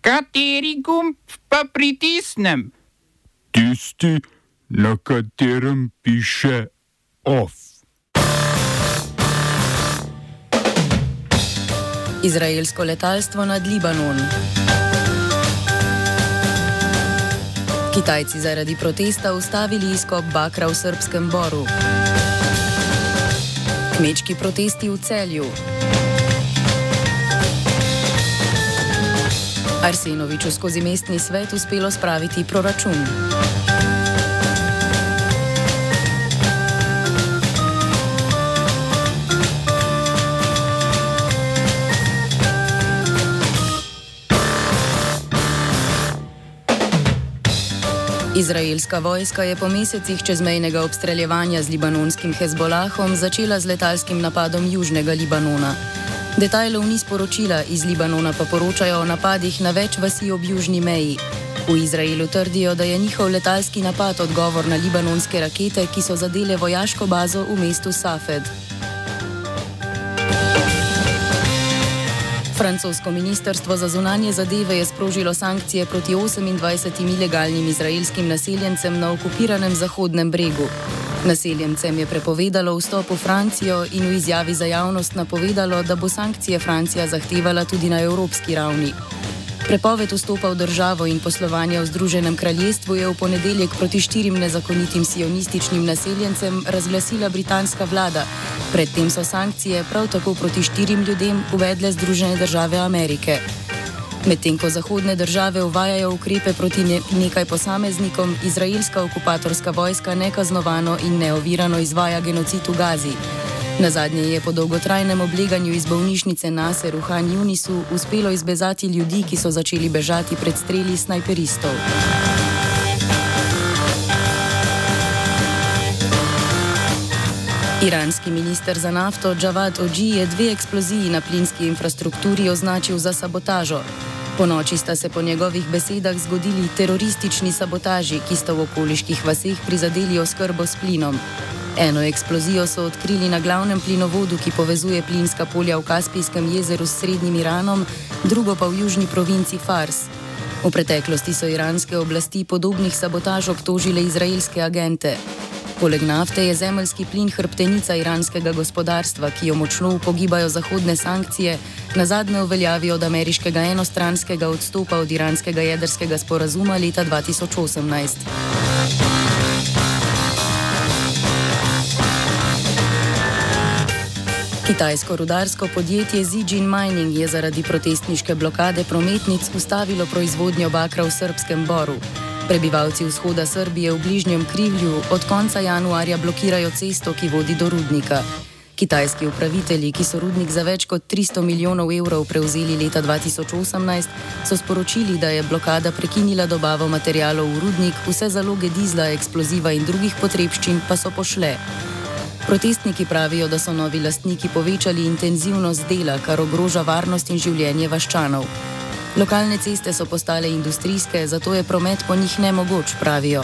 Kateri gumb pa pritisnem? Tisti, na katerem piše OF. Izraelsko letalstvo nad Libanon. Kitajci zaradi protesta ustavili izkop bakra v srpskem boru. Kmečki protesti v celju. Arsenoviču skozi mestni svet uspelo spraviti proračun. Izraelska vojska je po mesecih čezmejnega obstreljevanja z libanonskim Hezbolahom začela z letalskim napadom južnega Libanona. Detajlov ni sporočila, iz Libanona pa poročajo o napadih na več vasi ob južni meji. V Izraelu trdijo, da je njihov letalski napad odgovor na libanonske rakete, ki so zadele vojaško bazo v mestu Safed. Francosko ministrstvo za zunanje zadeve je sprožilo sankcije proti 28 ilegalnim izraelskim naseljencem na okupiranem Zahodnem bregu. Naseljencem je prepovedalo vstop v Francijo in v izjavi za javnost napovedalo, da bo sankcije Francija zahtevala tudi na evropski ravni. Prepoved vstopa v državo in poslovanja v Združenem kraljestvu je v ponedeljek proti štirim nezakonitim sionističnim naseljencem razglasila britanska vlada. Predtem so sankcije prav tako proti štirim ljudem uvedle Združene države Amerike. Medtem ko zahodne države uvajajo ukrepe proti ne nekaj posameznikom, izraelska okupatorska vojska nekaznovano in neovirano izvaja genocid v Gazi. Na zadnje je po dolgotrajnem obleganju iz bolnišnice Nasser v Han Junisu uspelo izbezati ljudi, ki so začeli bežati pred streli snajperistov. Iranski minister za nafto Javad Oji je dve eksploziji na plinski infrastrukturi označil za sabotažo. Po noči sta se po njegovih besedah zgodili teroristični sabotaži, ki sta v okoliških vaseh prizadeli oskrbo s plinom. Eno eksplozijo so odkrili na glavnem plinovodu, ki povezuje plinska polja v Kaspijskem jezeru s srednjim Iranom, drugo pa v južni provinci Fars. V preteklosti so iranske oblasti podobnih sabotaž obtožile izraelske agente. Poleg nafte je zemljski plin hrbtenica iranskega gospodarstva, ki jo močno upogibajo zahodne sankcije, na zadnje uveljavi od ameriškega enostranskega odstopa od iranskega jedrskega sporazuma leta 2018. Kitajsko rudarsko podjetje Zijin Mining je zaradi protestniške blokade prometnic ustavilo proizvodnjo bakra v srpskem boru. Prebivalci vzhoda Srbije v bližnjem krivlju od konca januarja blokirajo cesto, ki vodi do rudnika. Kitajski upravitelji, ki so rudnik za več kot 300 milijonov evrov prevzeli leta 2018, so sporočili, da je blokada prekinila dobavo materijalov v rudnik, vse zaloge dizla, eksploziva in drugih potrebščin pa so pošle. Protestniki pravijo, da so novi lastniki povečali intenzivnost dela, kar ogroža varnost in življenje vaščanov. Lokalne ceste so postale industrijske, zato je promet po njih nemogoč, pravijo.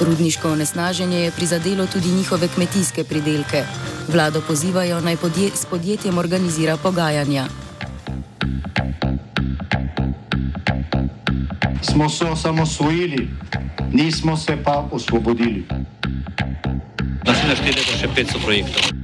Rudniško onesnaženje je prizadelo tudi njihove kmetijske pridelke. Vlado pozivajo naj podje s podjetjem organizira pogajanja. Smo se osamosvojili, nismo se pa osvobodili. Naslednje število je še 500 projektov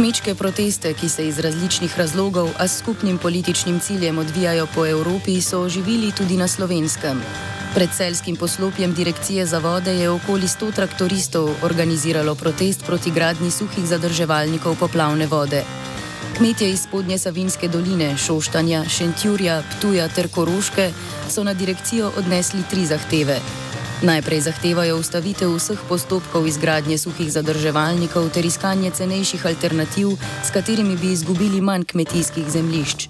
Kmečke proteste, ki se iz različnih razlogov, a s skupnim političnim ciljem odvijajo po Evropi, so oživili tudi na slovenskem. Pred celskim poslopjem Direkcije za vode je okoli 100 traktoristov organiziralo protest proti gradni suhih zadrževalnikov poplavne vode. Kmetje iz spodnje Savinske doline, Šoštanja, Šentjurja, Ptuja ter Koroške so na direkcijo odnesli tri zahteve. Najprej zahtevajo ustavitev vseh postopkov izgradnje suhih zadrževalnikov ter iskanje cenejših alternativ, s katerimi bi izgubili manj kmetijskih zemljišč.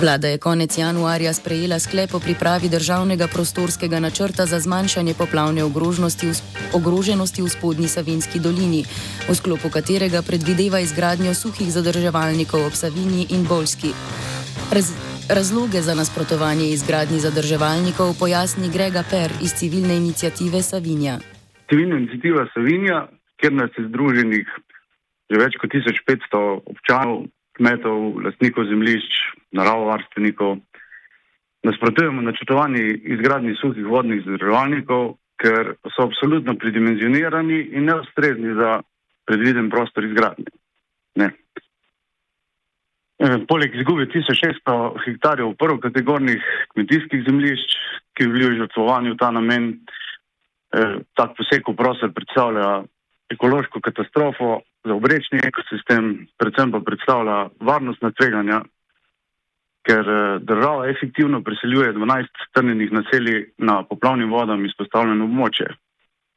Vlada je konec januarja sprejela sklep o pripravi državnega prostorskega načrta za zmanjšanje poplavne ogroženosti v spodnji Savinski dolini, v sklopu katerega predvideva izgradnjo suhih zadrževalnikov ob Savinji in Bolski. Raz razloge za nasprotovanje izgradnji zadrževalnikov pojasni Grega Per iz civilne inicijative Savinja. Civilna inicijativa Savinja, kjer nas je združenih že več kot 1500 občanov, kmetov, lastnikov zemljišč, naravovarstvenikov. Nasprotujemo načrtovani izgradnji suhih vodnih zadrževalnikov, ker so absolutno pridimenzionirani in neustrezni za predviden prostor izgradnje. Ne. E, poleg izgube 1600 hektarjev prvokategornih kmetijskih zemljišč, ki bi bili žrtvovani v ta namen, e, tak poseg v prostor predstavlja ekološko katastrofo za obrečni ekosistem, predvsem pa predstavlja varnostna tveganja ker eh, država efektivno preseljuje 12 strnjenih naselij na poplavnim vodam izpostavljeno območje.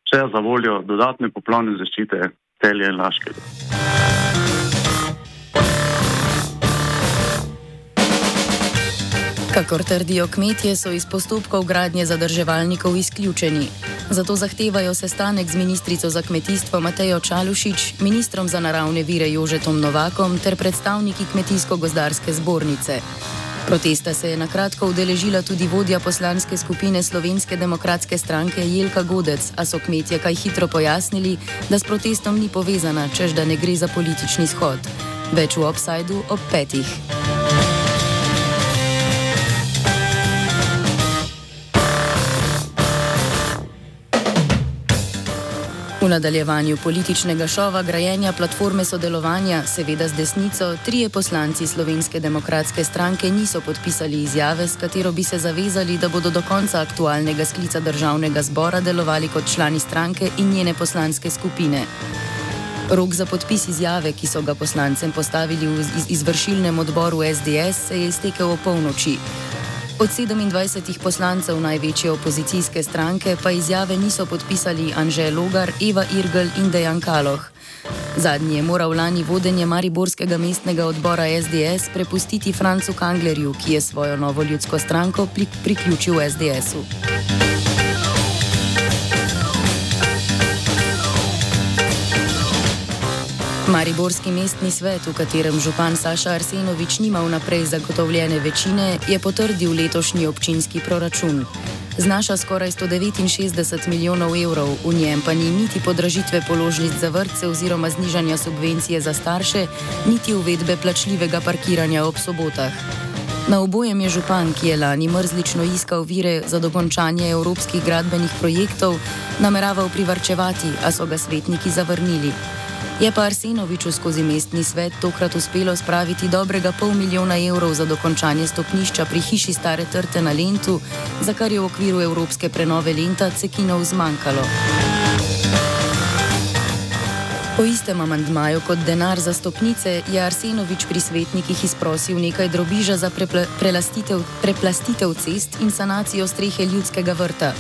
Vse za voljo dodatne poplavne zaščite telje in laškega. Kakor trdijo kmetje, so iz postopkov gradnje zadrževalnikov izključeni. Zato zahtevajo sestanek z ministrico za kmetijstvo Matejo Čalušič, ministrom za naravne vire Jožetom Novakom ter predstavniki Kmetijsko-gozdarske zbornice. Protesta se je na kratko udeležila tudi vodja poslanske skupine Slovenske demokratske stranke Jelka Godec, a so kmetje kaj hitro pojasnili, da s protestom ni povezana, čež da ne gre za politični shod. Več v obsajdu ob petih. V nadaljevanju političnega šova grajenja platforme sodelovanja, seveda z desnico, trije poslanci Slovenske demokratske stranke niso podpisali izjave, s katero bi se zavezali, da bodo do konca aktualnega sklica državnega zbora delovali kot člani stranke in njene poslanske skupine. Rok za podpis izjave, ki so ga poslancem postavili v izvršilnem odboru SDS, se je iztekel o polnoči. Od 27 poslancev največje opozicijske stranke pa izjave niso podpisali Anže Logar, Eva Irgl in Dejan Kaloh. Zadnji je moral lani vodenje Mariborskega mestnega odbora SDS prepustiti Francu Kanglerju, ki je svojo novo ljudsko stranko priključil SDS-u. Mariborski mestni svet, v katerem župan Saša Arsenovič nima vnaprej zagotovljene večine, je potrdil letošnji občinski proračun. Znaša skoraj 169 milijonov evrov, v njem pa ni niti podražitve položnic za vrtce oziroma znižanja subvencije za starše, niti uvedbe plačljivega parkiranja ob sobotah. Na obojem je župan, ki je lani mrzlično iskal vire za dokončanje evropskih gradbenih projektov, nameraval privrčevati, a so ga svetniki zavrnili. Je pa Arsenoviču skozi mestni svet tokrat uspelo spraviti dobrega pol milijona evrov za dokončanje stopnišča pri hiši Stare Trte na Lentu, za kar je v okviru evropske prenove Lenta Cekinov zmanjkalo. Po istem amandmaju kot denar za stopnice je Arsenovič pri svetnikih izprosil nekaj drobiža za preplastitev cest in sanacijo strehe ljudskega vrta.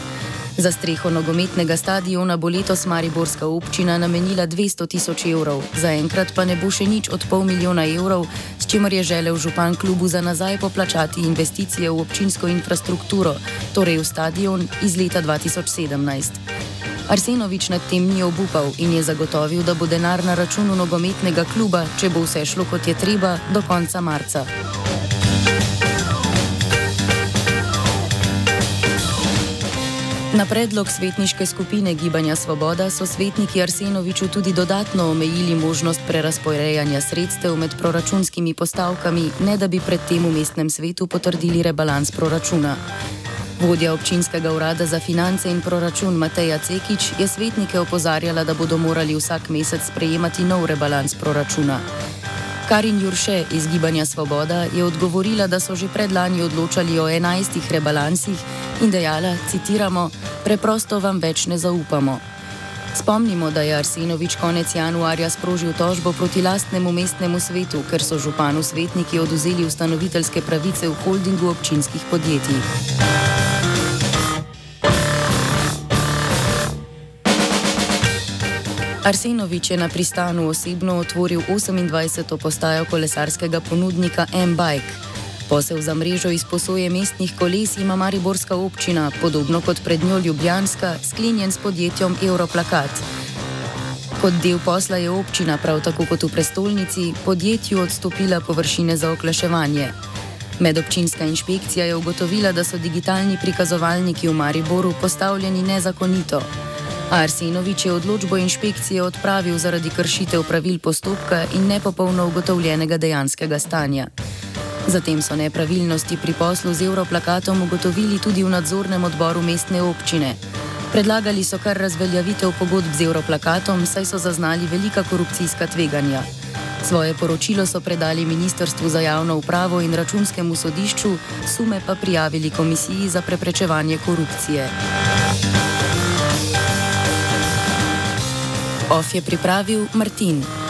Za streho nogometnega stadiona bo letos Mariborska občina namenila 200 tisoč evrov, zaenkrat pa ne bo še nič od pol milijona evrov, s čimer je želel župan klubu za nazaj poplačati investicije v občinsko infrastrukturo, torej v stadion iz leta 2017. Arsenovič nad tem ni obupal in je zagotovil, da bo denar na računu nogometnega kluba, če bo vse šlo kot je treba, do konca marca. Na predlog svetniške skupine Gibanja Svoboda so svetniki Arsenoviču tudi dodatno omejili možnost prerasporejanja sredstev med proračunskimi postavkami, ne da bi predtem v mestnem svetu potrdili rebalans proračuna. Vodja občinskega urada za finance in proračun Mateja Cekič je svetnike opozarjala, da bodo morali vsak mesec sprejemati nov rebalans proračuna. Karin Jurše iz Gibanja Svoboda je odgovorila, da so že predlani odločali o enajstih rebalansih in dejala, citiramo, preprosto vam več ne zaupamo. Spomnimo, da je Arsenovič konec januarja sprožil tožbo proti lastnemu mestnemu svetu, ker so županu svetniki oduzeli ustanoviteljske pravice v holdingu občinskih podjetij. Arsenovič je na pristanu osebno otvoril 28. postajo kolesarskega ponudnika M-Bike. Posel za mrežo izposoje mestnih koles ima Mariborska občina, podobno kot pred njo Ljubljanska, sklenjen s podjetjem Europlakat. Kot del posla je občina, prav tako kot v prestolnici, podjetju odstopila površine za oklaševanje. Medobčinska inšpekcija je ugotovila, da so digitalni prikazovalniki v Mariboru postavljeni nezakonito. Arsenovič je odločbo inšpekcije odpravil zaradi kršitev pravil postopka in nepopolno ugotovljenega dejanskega stanja. Zatem so nepravilnosti pri poslu z Europlakatom ugotovili tudi v nadzornem odboru mestne občine. Predlagali so kar razveljavitev pogodb z Europlakatom, saj so zaznali velika korupcijska tveganja. Svoje poročilo so predali Ministrstvu za javno upravo in računskemu sodišču, sume pa prijavili Komisiji za preprečevanje korupcije. OF je pripravil Martin.